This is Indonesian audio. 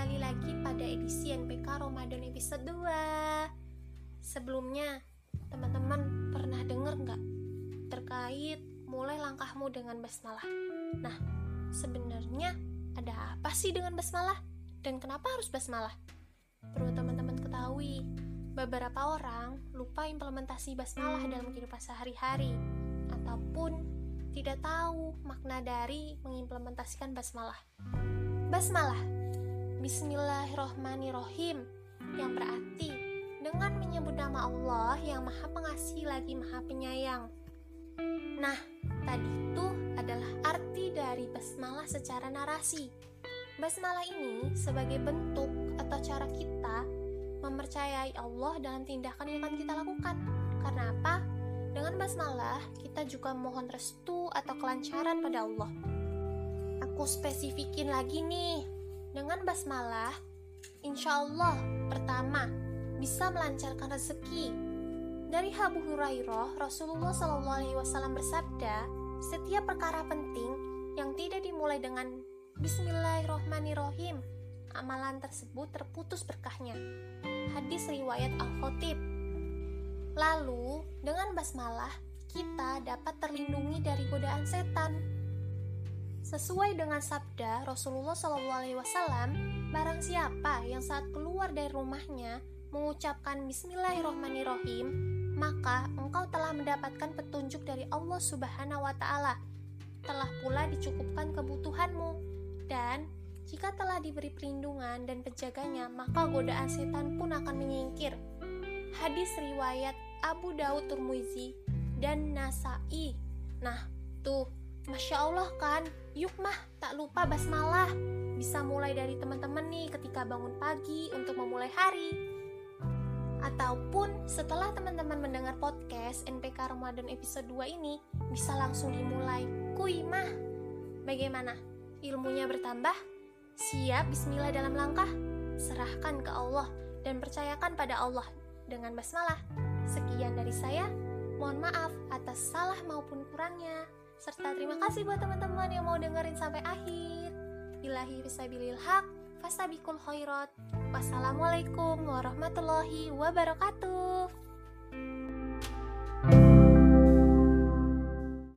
kembali lagi pada edisi NPK Ramadan episode 2 Sebelumnya, teman-teman pernah dengar nggak terkait mulai langkahmu dengan basmalah? Nah, sebenarnya ada apa sih dengan basmalah? Dan kenapa harus basmalah? Perlu teman-teman ketahui, beberapa orang lupa implementasi basmalah dalam kehidupan sehari-hari ataupun tidak tahu makna dari mengimplementasikan basmalah. Basmalah, Bismillahirrohmanirrohim, yang berarti dengan menyebut nama Allah yang Maha Pengasih lagi Maha Penyayang. Nah, tadi itu adalah arti dari basmalah secara narasi. Basmalah ini sebagai bentuk atau cara kita mempercayai Allah dalam tindakan yang akan kita lakukan. Karena apa? Dengan basmalah, kita juga mohon restu atau kelancaran pada Allah. Aku spesifikin lagi nih, dengan basmalah, insya Allah pertama bisa melancarkan rezeki. Dari Abu Hurairah, Rasulullah SAW bersabda, setiap perkara penting yang tidak dimulai dengan Bismillahirrohmanirrohim, amalan tersebut terputus berkahnya. Hadis riwayat Al-Khotib Lalu, dengan basmalah, kita dapat terlindungi dari godaan setan. Sesuai dengan sabda Rasulullah SAW, barang siapa yang saat keluar dari rumahnya mengucapkan Bismillahirrohmanirrohim, maka engkau telah mendapatkan petunjuk dari Allah Subhanahu wa Ta'ala. Telah pula dicukupkan kebutuhanmu, dan jika telah diberi perlindungan dan penjaganya, maka godaan setan pun akan menyingkir. Hadis riwayat Abu Daud Turmuzi dan Nasai. Nah, tuh, Masya Allah kan, yuk mah tak lupa basmalah. Bisa mulai dari teman-teman nih ketika bangun pagi untuk memulai hari. Ataupun setelah teman-teman mendengar podcast NPK Ramadan episode 2 ini, bisa langsung dimulai. Kui mah, bagaimana? Ilmunya bertambah? Siap bismillah dalam langkah? Serahkan ke Allah dan percayakan pada Allah dengan basmalah. Sekian dari saya. Mohon maaf atas salah maupun kurangnya. Serta terima kasih buat teman-teman yang mau dengerin sampai akhir. Ilahi fisabilil haq, fastabikul khairat. Wassalamualaikum warahmatullahi wabarakatuh.